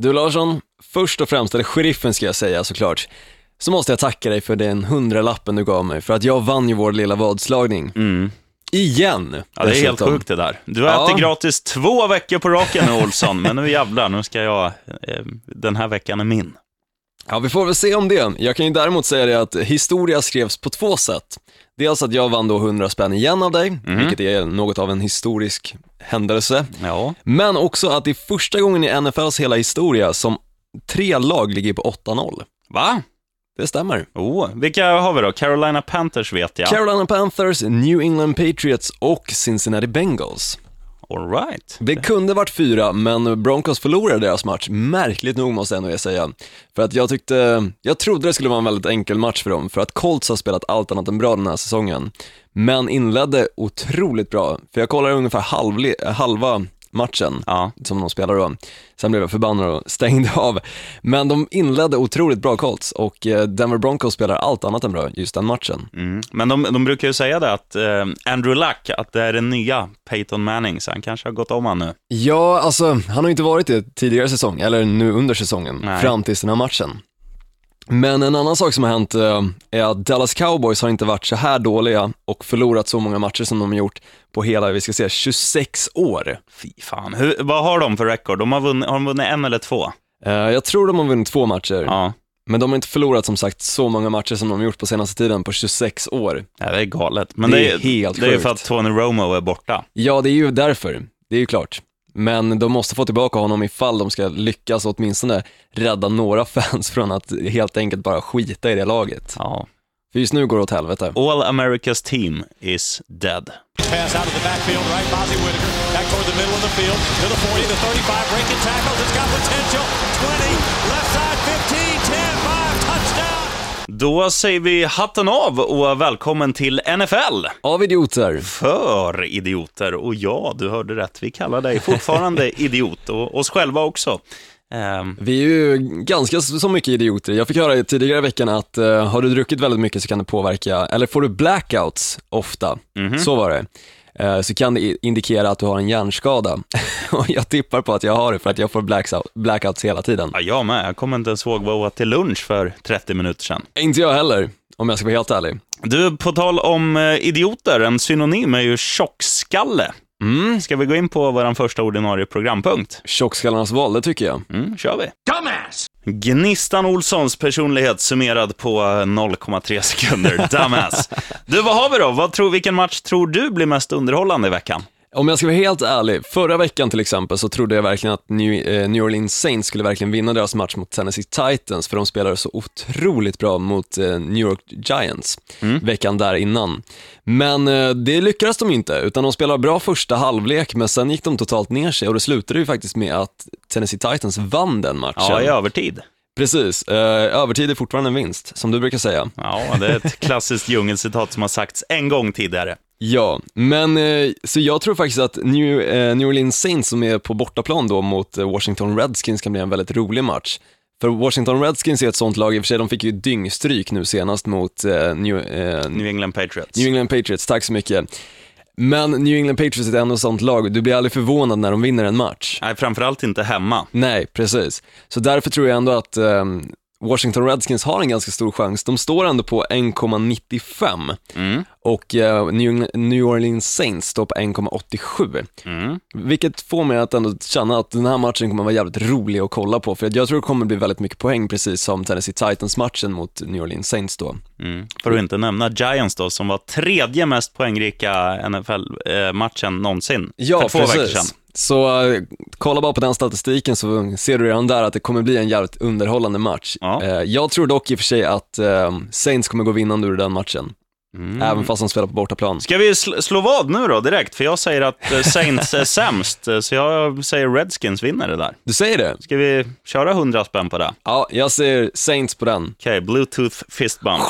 Du Larsson, först och främst, eller sheriffen ska jag säga såklart, så måste jag tacka dig för den hundralappen du gav mig för att jag vann ju vår lilla vadslagning. Mm. Igen. Ja, det är helt sjukt det där. Du har Ja. ätit gratis två veckor på raken nu, Olsson, men nu jävlar, nu ska jag, eh, den här veckan är min. Ja, vi får väl se om det. Jag kan ju däremot säga det att historia skrevs på två sätt. Dels att jag vann då 100 spänn igen av dig, Mhm. vilket är något av en historisk händelse. Ja, Men också att det är första gången i NFLs hela historia som tre lag ligger på 8-0. va? Det stämmer. Oh, vilka har vi då? Carolina Panthers vet jag. Carolina Panthers, New England Patriots och Cincinnati Bengals. All right. Det kunde varit fyra, men Broncos förlorade deras match, märkligt nog måste jag nog säga. För att jag tyckte, jag trodde det skulle vara en väldigt enkel match för dem, för att Colts har spelat allt annat än bra den här säsongen. Men inledde otroligt bra, för jag kollade ungefär halv, halva matchen Ja. som de spelade då. Sen blev jag förbannad och stängde av. Men de inledde otroligt bra Colts och eh, Denver Broncos spelar allt annat än bra just den matchen. Mm. Men de, de brukar ju säga det att eh, Andrew Luck, att det är den nya Peyton Manning, så han kanske har gått om han nu. Ja, alltså han har ju inte varit det tidigare säsong, eller nu under säsongen, Nej. fram tills den här matchen. Men en annan sak som har hänt eh, är att Dallas Cowboys har inte varit så här dåliga och förlorat så många matcher som de har gjort på hela, vi ska säga 26 år. Fy fan. Hur, vad har de för rekord? De har, vunnit, har de vunnit en eller två? Eh, Jag tror de har vunnit två matcher, Ja. men de har inte förlorat som sagt så många matcher som de har gjort på senaste tiden på 26 år. ja, det är galet. Men Det det är är, helt det är för att Tony Romo är borta. Ja, det är ju därför, det är ju klart. Men de måste få tillbaka honom ifall de ska lyckas åtminstone rädda några fans från att helt enkelt bara skita i det laget. Ja. För just nu går det åt helvete. All America's team is dead. Pass out of the backfield, right? Bozzy Whitaker back toward the middle of the field to the 40, the 35, breaking tackles. It's got potential. 20, left side 15, 10, 5, touchdown. Då säger vi hatten av och välkommen till NFL. Av idioter. För idioter. Och ja, du hörde rätt. Vi kallar dig fortfarande idiot och oss själva också. Ehm, Vi är ju ganska så mycket idioter. Jag fick höra tidigare i veckan att eh, har du druckit väldigt mycket så kan det påverka, eller får du blackouts ofta, så var det, så kan det indikera att du har en hjärnskada. och jag tippar på att jag har det för att jag får blackouts, blackouts hela tiden. ja, jag med. Jag kommer inte ens ihåg vad jag åt till lunch för 30 minuter sedan. Inte jag heller, om jag ska vara helt ärlig. Du, på tal om eh, idioter, en synonym är ju tjockskalle. Mm, Ska vi gå in på vår första ordinarie programpunkt? tjockskallarnas val, det tycker jag. Mm, kör vi. Dumbass! Gnistan Olssons personlighet summerad på eh, 0,3 sekunder. Dumbass. Du, vad har vi då? Vad tror, vilken match tror du blir mest underhållande i veckan? Om jag ska vara helt ärlig, förra veckan till exempel så trodde jag verkligen att New, eh, Orleans Saints skulle verkligen vinna deras match mot Tennessee Titans, för de spelade så otroligt bra mot eh, New York Giants veckan där innan. Men eh, det lyckades de inte, utan de spelade bra första halvlek, men sen gick de totalt ner sig och det slutade ju faktiskt med att Tennessee Titans vann den matchen. Ja, i övertid. Precis, övertid är fortfarande en vinst, som du brukar säga. Ja, det är ett klassiskt djungelcitat som har sagts en gång tidigare. Ja, men eh, så jag tror faktiskt att New, eh, New Orleans Saints som är på bortaplan då mot eh, Washington Redskins kan bli en väldigt rolig match. För Washington Redskins är ett sånt lag, i och för sig de fick ju dyngstryk nu senast mot New, eh, New England Patriots. New England Patriots, tack så mycket. Men New England Patriots är ändå ett sånt lag, du blir aldrig förvånad när de vinner en match. Nej, framförallt inte hemma. Nej, precis. Så därför tror jag ändå att ehm, Washington Redskins har en ganska stor chans. De står ändå på 1,95 Mm. Och eh, New, Orleans Saints står på 1,87. Mm. Vilket får mig att ändå känna att den här matchen kommer vara jävligt rolig att kolla på, för jag tror det kommer bli välväldigt mycket poäng, precis som Tennessee Titans-matchen mot New Orleans Saints då. Mm. För att inte nämna Giants då, som var tredje mest poängrika NFL-matchen någonsin Ja, för två veckor sedan. precis. Så eh, kolla bara på den statistiken så ser du redan där att det kommer bli en jävligt underhållande match. Ja. Eh, jag tror dock i och för sig att eh, Saints kommer gå vinnande ur den matchen, Mm. även fast de spelar på bortaplan. Ska vi sl- slå vad nu då direkt? För jag säger att eh, Saints är sämst, eh, så jag säger Redskins vinner det där. Du säger det? Ska vi köra 100 spänn på det? Ja, jag ser Saints på den. Okej, bluetooth fist bump.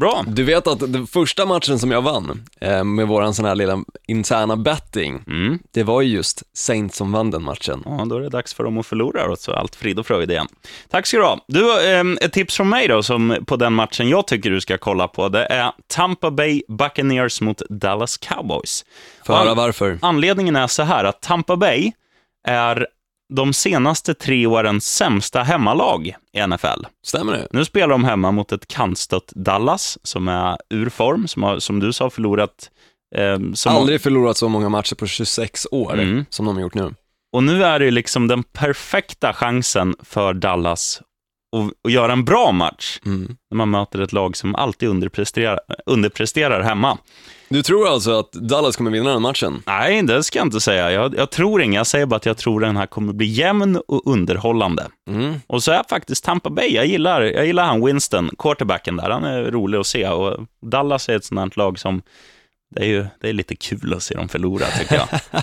Bra. Du vet att den första matchen som jag vann eh, med våran sån här lilla interna betting, Mm. det var ju just Saints som vann den matchen. Ja, då är det dags för dem att förlora då, så allt frid och fröjd igen. Tack ska du ha. Du, eh, ett tips från mig då, som på den matchen jag tycker du ska kolla på, det är Tampa Bay Buccaneers mot Dallas Cowboys. Får höra An- varför. Anledningen är så här att Tampa Bay är de senaste tre årens sämsta hemmalag i NFL. Stämmer det? Nu spelar de hemma mot ett kantstött Dallas som är ur form, som, har, som du sa förlorat. Eh, Aldrig förlorat så många matcher på 26 år Mm. som de har gjort nu. Och nu är det liksom den perfekta chansen för Dallas att, att göra en bra match Mm. när man möter ett lag som alltid underpresterar, underpresterar hemma. Du tror alltså att Dallas kommer vinna den matchen? Nej, det ska jag inte säga. Jag, jag tror inget. Jag säger bara att jag tror den här kommer bli jämn och underhållande. Mm. Och så är faktiskt Tampa Bay, jag gillar, jag gillar han Winston, quarterbacken där. Han är rolig att se och Dallas är ett sånt lag som, det är ju det är lite kul att se dem förlora tycker jag.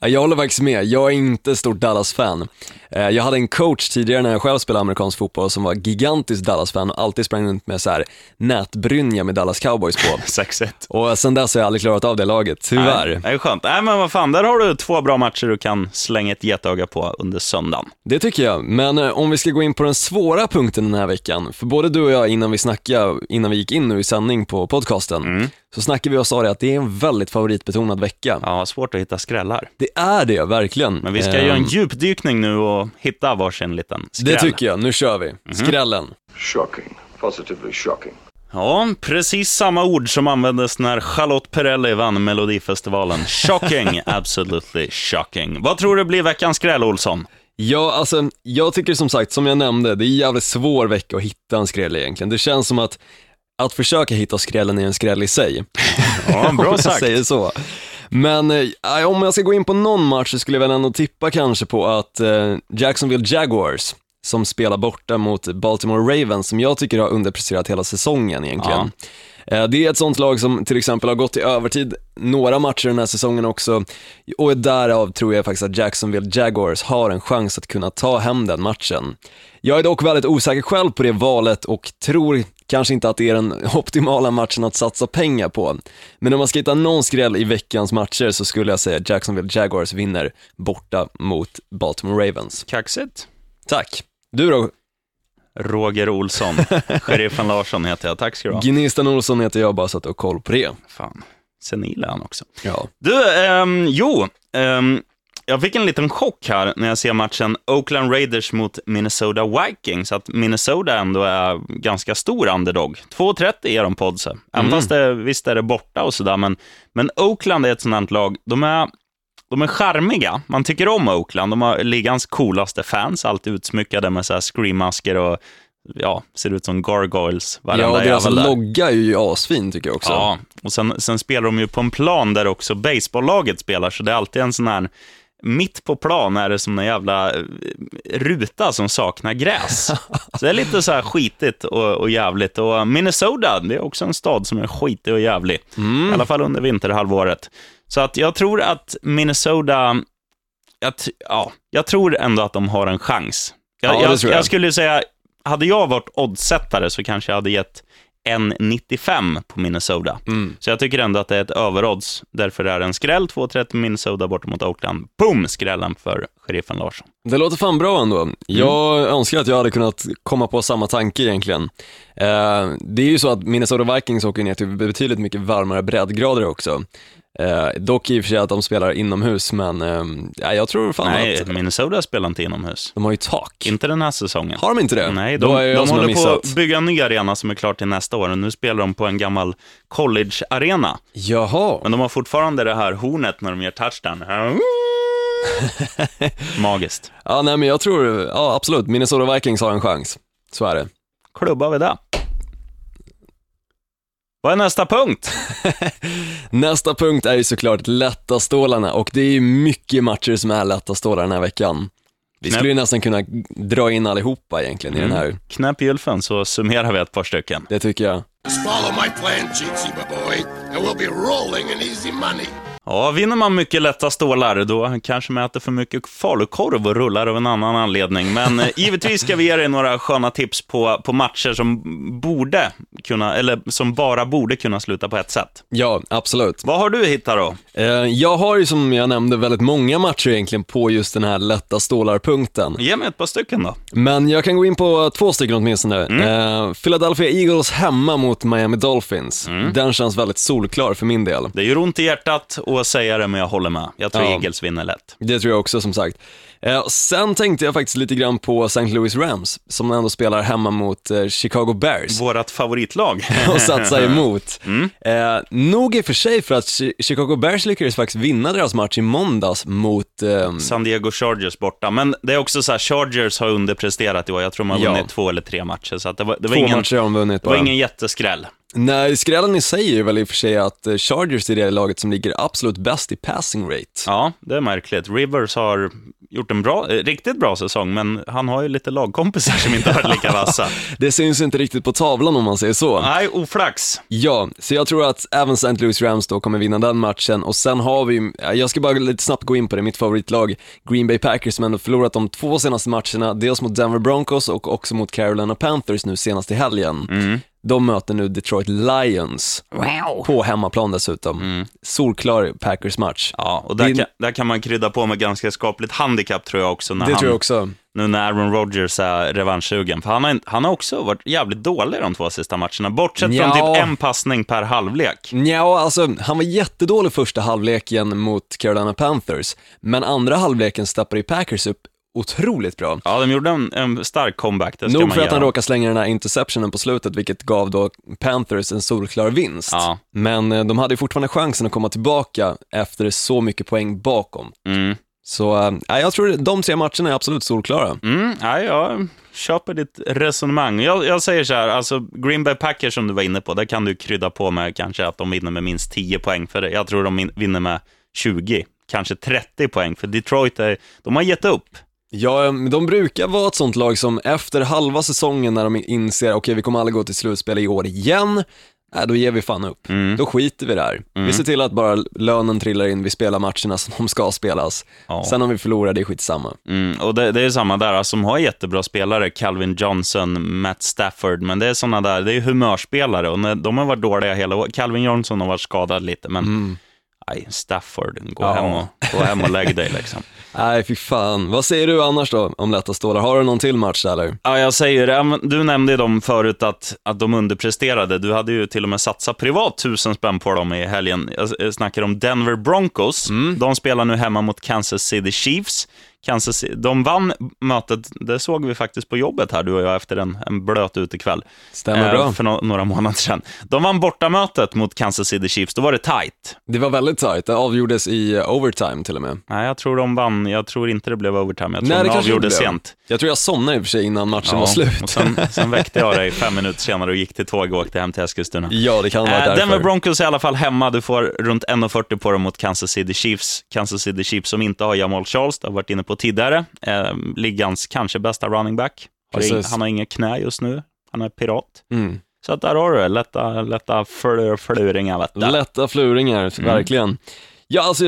Ja, Jag håller faktiskt med, jag är inte stort Dallas-fan. Eh, Jag hade en coach tidigare när jag själv spelade amerikansk fotboll som var gigantisk Dallas-fan och alltid sprang runt med så här nätbrynja med Dallas Cowboys på. 6-1. Och sen dess har jag aldrig klarat av det laget, tyvärr. Nej, det är skönt. Nej, men vad fan, där har du två bra matcher du kan slänga ett getöga på under söndagen. Det tycker jag, men eh, om vi ska gå in på den svåra punkten den här veckan, för både du och jag innan vi snackade, innan vi gick in nu i sändning på podcasten, så snackade vi och sa det att det är en väldigt favoritbetonad vecka. Ja, svårt att hitta skrällar. Det är det, verkligen. Men vi ska Ehm, göra en djupdykning nu och hitta varsin liten skräll. Det tycker jag, nu kör vi. Skrällen. Shocking. Positively shocking. Ja, precis samma ord som användes när Charlotte Perrelli vann Melodifestivalen. Shocking, absolutely shocking. Vad tror du blir veckans skräll, Olsson? Ja, alltså, jag tycker som sagt, som jag nämnde, det är en jävligt svår vecka att hitta en skräll egentligen. Det känns som att, att försöka hitta skrällen är en skräll i sig. Ja, bra sagt. säger så. Men eh, om jag ska gå in på någon match så skulle jag väl ändå tippa kanske på att eh, Jacksonville Jaguars, som spelar borta mot Baltimore Ravens, som jag tycker har underpresterat hela säsongen egentligen. Eh, Det är ett sånt lag som till exempel har gått i övertid några matcher den här säsongen också och därav tror jag faktiskt att Jacksonville Jaguars har en chans att kunna ta hem den matchen. Jag är dock väldigt osäker själv på det valet och tror kanske inte att det är den optimala matchen att satsa pengar på. Men om man ska hitta någon skräll i veckans matcher så skulle jag säga Jacksonville Jaguars vinner borta mot Baltimore Ravens. Kaxigt. Tack. Du då? Roger Olsson. Sheriffen Larsson heter jag. Tack ska du ha. Gnistan Olsson heter jag, bara så att du har koll på det. Fan, senil är han också. Ja. Du, ehm, jo, ehm, jag fick en liten chock här när jag ser matchen Oakland Raiders mot Minnesota Vikings, att Minnesota ändå är ganska stor underdog. 2,30 är de på oddset. Även fast det, visst är det borta och sådär, men, men Oakland är ett sånt här lag, de är, de är charmiga. Man tycker om Oakland. De har ligans coolaste fans, alltid utsmyckade med så här screammasker och ja, ser ut som gargoyles. Ja, och deras där. logga är ju asfin tycker jag också. Ja, och sen, sen spelar de ju på en plan där också baseballlaget spelar, så det är alltid en sån här, mitt på plan är det som en jävla eh, ruta som saknar gräs. Så det är lite så här skitigt och, och jävligt. Och Minnesota, det är också en stad som är skitig och jävlig. I alla fall under vinterhalvåret. Så att jag tror att Minnesota, jag, t- ja, jag tror ändå att de har en chans. Jag, Ja, jag, jag. jag skulle säga, hade jag varit oddsättare så kanske jag hade gett 1,95 på Minnesota. Mm. Så jag tycker ändå att det är ett överodds. Därför är det en skräll, 2,30 Minnesota borta mot Oakland. Boom, skrällen för sheriffen Larsson. Det låter fan bra ändå. Mm. Jag önskar att jag hade kunnat komma på samma tanke egentligen. Eh, det är ju så att Minnesota Vikings åker ner till betydligt mycket varmare breddgrader också. Eh, dock i och för sig att de spelar inomhus, men eh, ja, jag tror fan Nej, att Minnesota spelar inte inomhus. de har ju tak. Inte den här säsongen. Har de inte det? Nej, de, de har håller på att bygga en ny arena som är klar till nästa år. Och nu spelar de på en gammal college-arena. Jaha. Men de har fortfarande det här hornet när de gör touchdown. Magiskt. Ja, nej men jag tror, ja absolut, Minnesota Vikings har en chans. Så är det. Klubbar vi det. Vad är nästa punkt? Nästa punkt är ju såklart lätta stålarna och det är ju mycket matcher som är lätta stålar den här veckan. Vi skulle ju nästan kunna dra in allihopa egentligen i den här. Knäpp gylfen så summerar vi ett par stycken. Det tycker jag. Just follow my plan, Cheatsy boy, and we'll be rolling in easy money. Ja, vinner man mycket lätta stålar, då kanske man äter för mycket falukorv och rullar av en annan anledning. Men eh, givetvis ska vi ge dig några sköna tips på, på matcher som borde kunna, eller som bara borde kunna sluta på ett sätt. Ja, absolut. Vad har du hittat då? Eh, Jag har ju som jag nämnde väldigt många matcher egentligen på just den här lätta stålar-punkten. Ge mig ett par stycken då. Men jag kan gå in på två stycken åtminstone. Eh, Philadelphia Eagles hemma mot Miami Dolphins. Den känns väldigt solklar för min del. Det gör ont i hjärtat att säga det, men jag håller med. Jag tror Ja. Eagles vinner lätt. Det tror jag också som sagt. Eh, sen tänkte jag faktiskt lite grann på St. Louis Rams, som ändå spelar hemma mot eh, Chicago Bears. Vårat favoritlag. och satsa emot. Eh, nog i och för sig för att Chi- Chicago Bears lyckades faktiskt vinna deras match i måndags mot, eh, San Diego Chargers borta. Men det är också så här, Chargers har underpresterat i år. Jag tror de har Ja. vunnit två eller tre matcher, så det var, det var, två ingen, matcher har de vunnit det var bara. ingen jätteskräll. Nej, skrällen i sig är väl i och för sig att eh, Chargers är det laget som ligger absolut bäst i passing rate. Ja, det är märkligt. Rivers har gjort en bra, eh, riktigt bra säsong, men han har ju lite lagkompisar som inte har varit lika vassa. Det syns inte riktigt på tavlan om man säger så. Nej, oflax. Ja, så jag tror att även St. Louis Rams då kommer vinna den matchen och sen har vi, ja, jag ska bara lite snabbt gå in på det, mitt favoritlag, Green Bay Packers som ändå förlorat de två senaste matcherna, dels mot Denver Broncos och också mot Carolina Panthers nu senast i helgen. De möter nu Detroit Lions, på hemmaplan dessutom. Solklar Packers-match. Ja, och där, Din- kan, där kan man krydda på med ganska skapligt handikapp tror jag också. När Det han, tror jag också. Nu när Aaron Rodgers är revanschsugen. För han har, han har också varit jävligt dålig de två sista matcherna. Bortsett Ja. från typ en passning per halvlek. Ja, alltså han var jättedålig första halvleken mot Carolina Panthers, men andra halvleken steppade i Packers upp otroligt bra. Ja, de gjorde en, en stark comeback, det ska Nog man för att han råkade slänga den här interceptionen på slutet, vilket gav då Panthers en solklar vinst. Ja. Men eh, de hade ju fortfarande chansen att komma tillbaka efter så mycket poäng bakom. Mm. Så äh, jag tror de tre matcherna är absolut solklara. Mm, ja, jag köper ditt resonemang. Jag, jag säger så här, alltså Green Bay Packers som du var inne på, där kan du krydda på med kanske att de vinner med minst 10 poäng, för jag tror de vinner med 20, kanske 30 poäng, för Detroit är, de har gett upp. Ja, eh, de brukar vara ett sånt lag som efter halva säsongen när de inser, okej vi kommer aldrig gå till slutspel i år igen, äh, då ger vi fan upp. Då skiter vi där. Vi ser till att bara lönen trillar in, vi spelar matcherna som de ska spelas. Ja. Sen om vi förlorar, det är skitsamma. Mm, och det, det är samma där, alltså, de har jättebra spelare, Calvin Johnson, Matt Stafford, men det är såna där, det är humörspelare och när, de har varit dåliga hela året. Calvin Johnson har varit skadad lite, men nej, Stafford, gå, Ja. hem och, gå hem och lägg dig liksom. Nej, fy fan. Vad säger du annars då om lätta stålar? Har du någon till match eller? Ja, jag säger det. Du nämnde ju dem förut att, att de underpresterade. Du hade ju till och med satsat privat tusen spänn på dem i helgen. Jag snackar om Denver Broncos. De spelar nu hemma mot Kansas City Chiefs. Kansas City, de vann mötet, det såg vi faktiskt på jobbet här, du och jag, efter en, en blöt utekväll. Stämmer bra. För no- några månader sedan. De vann bortamötet mot Kansas City Chiefs, då var det tight. Det var väldigt tajt, det avgjordes i eh, overtime till och med. Nej, jag tror de vann, jag tror inte det blev overtime, jag tror Nej, det de avgjorde sent. Jag tror jag somnade i och för sig innan matchen var slut. Och sen, sen väckte jag dig fem minuter senare och gick till tåg och åkte hem till Eskilstuna. Ja, det kan vara Eh, därför. Denver Broncos är i alla fall hemma. Du får runt 1,40 på dem mot Kansas City Chiefs. Kansas City Chiefs som inte har Jamal Charles, det har varit inne på tidigare. Eh, ligans kanske bästa running back. Har Precis. han har inga knä just nu. Han är pirat. Mm. Så att där har du det. Lätta, lätta flö- fluringar. Vet du. Lätta fluringar, Mm. verkligen. Ja, alltså,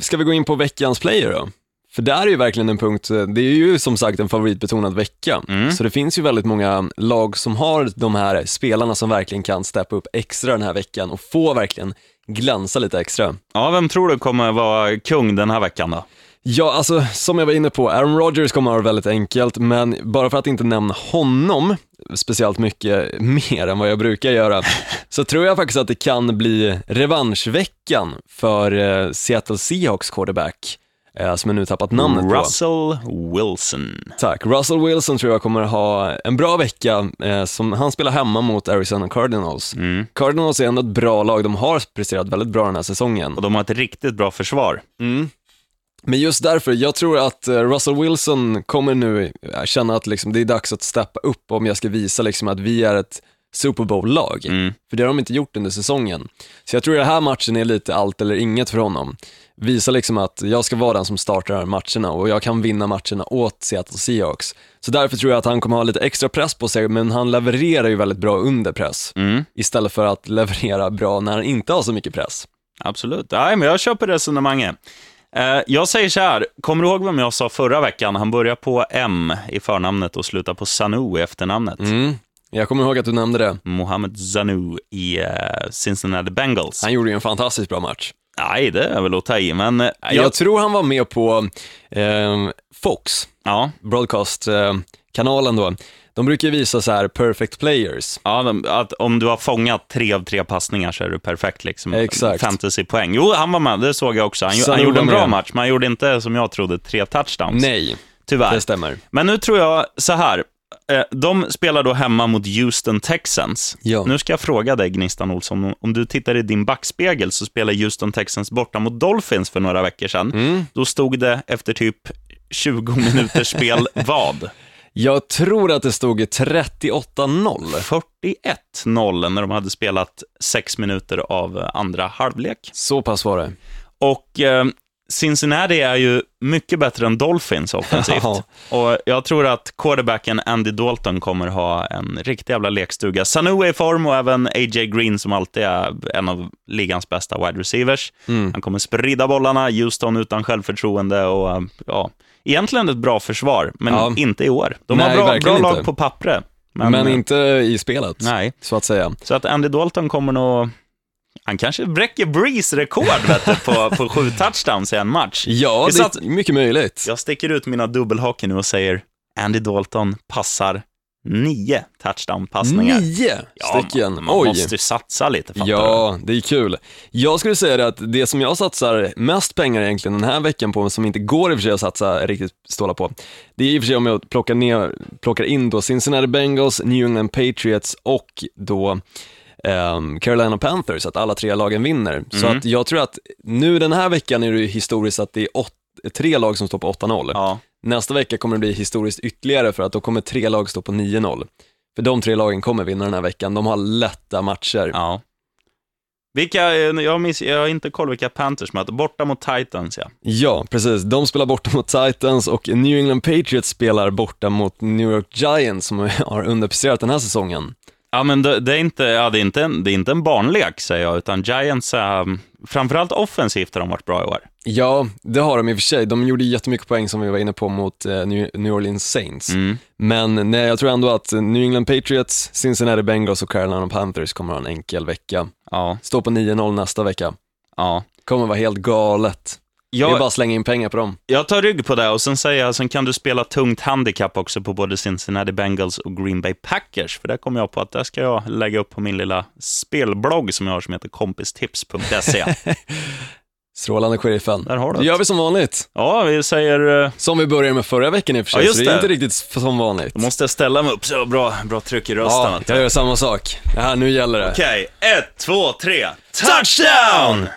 ska vi gå in på veckans player då? För där är ju verkligen en punkt, eh, det är ju som sagt en favoritbetonad vecka, Mm. så det finns ju väldigt många lag som har de här spelarna som verkligen kan steppa upp extra den här veckan och få verkligen glänsa lite extra. Ja, vem tror du kommer vara kung den här veckan då? Ja, alltså som jag var inne på, Aaron Rodgers kommer att ha det väldigt enkelt, men bara för att inte nämna honom speciellt mycket mer än vad jag brukar göra, så tror jag faktiskt att det kan bli revanschveckan för eh, Seattle Seahawks quarterback, eh, som jag nu tappat namnet på. Russell Wilson. Tack. Russell Wilson tror jag kommer ha en bra vecka, eh, som han spelar hemma mot Arizona Cardinals. Mm. Cardinals är ändå ett bra lag, de har presterat väldigt bra den här säsongen. Och de har ett riktigt bra försvar. Men just därför, jag tror att eh, Russell Wilson kommer nu eh, känna att liksom, det är dags att steppa upp om jag ska visa liksom, att vi är ett Super Bowl-lag. Mm. För det har de inte gjort under säsongen. Så jag tror den här matchen är lite allt eller inget för honom. Visa liksom att jag ska vara den som startar här matcherna och jag kan vinna matcherna åt Seattle Seahawks. Så därför tror jag att han kommer ha lite extra press på sig, men han levererar ju väldigt bra under press. Mm. Istället för att leverera bra när han inte har så mycket press. Absolut. Nej, men jag köper resonemanget. Eh, jag säger så här, kommer du ihåg vem jag sa förra veckan? Han börjar på M i förnamnet och slutar på Sanu i efternamnet. Mm. Jag kommer ihåg att du nämnde det. Mohamed Sanu i eh, Cincinnati Bengals. Han gjorde ju en fantastiskt bra match. Nej, det är väl att ta i, men... eh, Jag tror han var med på eh, Fox, Ja, broadcast-kanalen då, de brukar visa så här perfect players. ja de, att om du har fångat tre av tre passningar så är du perfekt. Liksom. Exakt. Fantasypoäng. Jo, han var med, det såg jag också. Han, Så han gjorde en bra med. match, men han gjorde inte, som jag trodde, tre touchdowns. Nej, Tyvärr. det stämmer. Men nu tror jag så här. eh, De spelar då hemma mot Houston Texans. Ja. Nu ska jag fråga dig, Gnistan Olsson, om du tittar i din backspegel så spelar Houston Texans borta mot Dolphins för några veckor sedan. Mm. Då stod det efter typ 20 minuters spel vad? Jag tror att det stod 38-0. 41-0 när de hade spelat sex minuter av eh, andra halvlek. Så pass var det. Och eh, Cincinnati är ju mycket bättre än Dolphins offensivt. Ja. Och jag tror att quarterbacken Andy Dalton kommer ha en riktig jävla lekstuga. Sanu är i form och även A.J. Green som alltid är en av ligans bästa wide receivers. Mm. Han kommer sprida bollarna, Houston utan självförtroende och eh, ja, egentligen ett bra försvar, men Ja. inte i år. De har Nej, bra, bra verkligen lag inte. på pappret. Men, inte i spelet, Nej. så att säga. Så att Andy Dalton kommer nog... Han kanske bräcker Breeze rekord vet du, på, på sju touchdowns i en match. Ja, det är mycket möjligt. Jag sticker ut mina dubbelhake nu och säger Andy Dalton passar nio touchdown-passningar. Nio Ja, stycken. man, man Oj. måste ju satsa lite, fattar? Ja, det är kul. Jag skulle säga det att det som jag satsar mest pengar egentligen den här veckan på, som inte går i och för sig att satsa riktigt ståla på, det är i och för sig om jag plockar, ner, plockar in då Cincinnati Bengals, New England Patriots och då ehm, Carolina Panthers, att alla tre lagen vinner. Så Mm. att jag tror att nu den här veckan är det ju historiskt att det är åt, tre lag som står på 8-0. Ja. Nästa vecka kommer det bli historiskt ytterligare för att då kommer tre lag stå på 9-0. För de tre lagen kommer vinna den här veckan, de har lätta matcher. ja. Vilka, eh, jag, miss, jag har inte koll vilka Panthers möter. Borta mot Titans, ja. Ja, precis. De spelar borta mot Titans och New England Patriots spelar borta mot New York Giants som har underpresterat den här säsongen. Ja, men det, det, är inte, ja, det, är inte en, det är inte en barnlek, säger jag, utan Giants, äh, framförallt offensivt har de varit bra i år. Ja, det har de i och för sig. De gjorde jättemycket poäng som vi var inne på mot eh, New Orleans Saints. Mm. Men nej, jag tror ändå att New England Patriots, Cincinnati Bengals och Carolina Panthers kommer ha en enkel vecka. Ja, Stå på 9-0 nästa vecka. ja. Kommer vara helt galet. Det är Jag, bara att slänga in pengar på dem. jag tar rygg på det och sen säger jag, sen kan du spela tungt handikapp också på både Cincinnati Bengals och Green Bay Packers, för där kommer jag på att det ska jag lägga upp på min lilla spelblogg som jag har som heter kompistips.se. Strålande sheriffen. Där har du Det gör vi som vanligt. Ja, vi säger, eh, Som vi började med förra veckan i och för sig, Ja, just så det är inte riktigt som vanligt. då måste jag ställa mig upp så jag bra, bra tryck i rösten. Ja, jag gör samma sak. Det här, nu gäller det. Okej, ett, två, tre. Touchdown!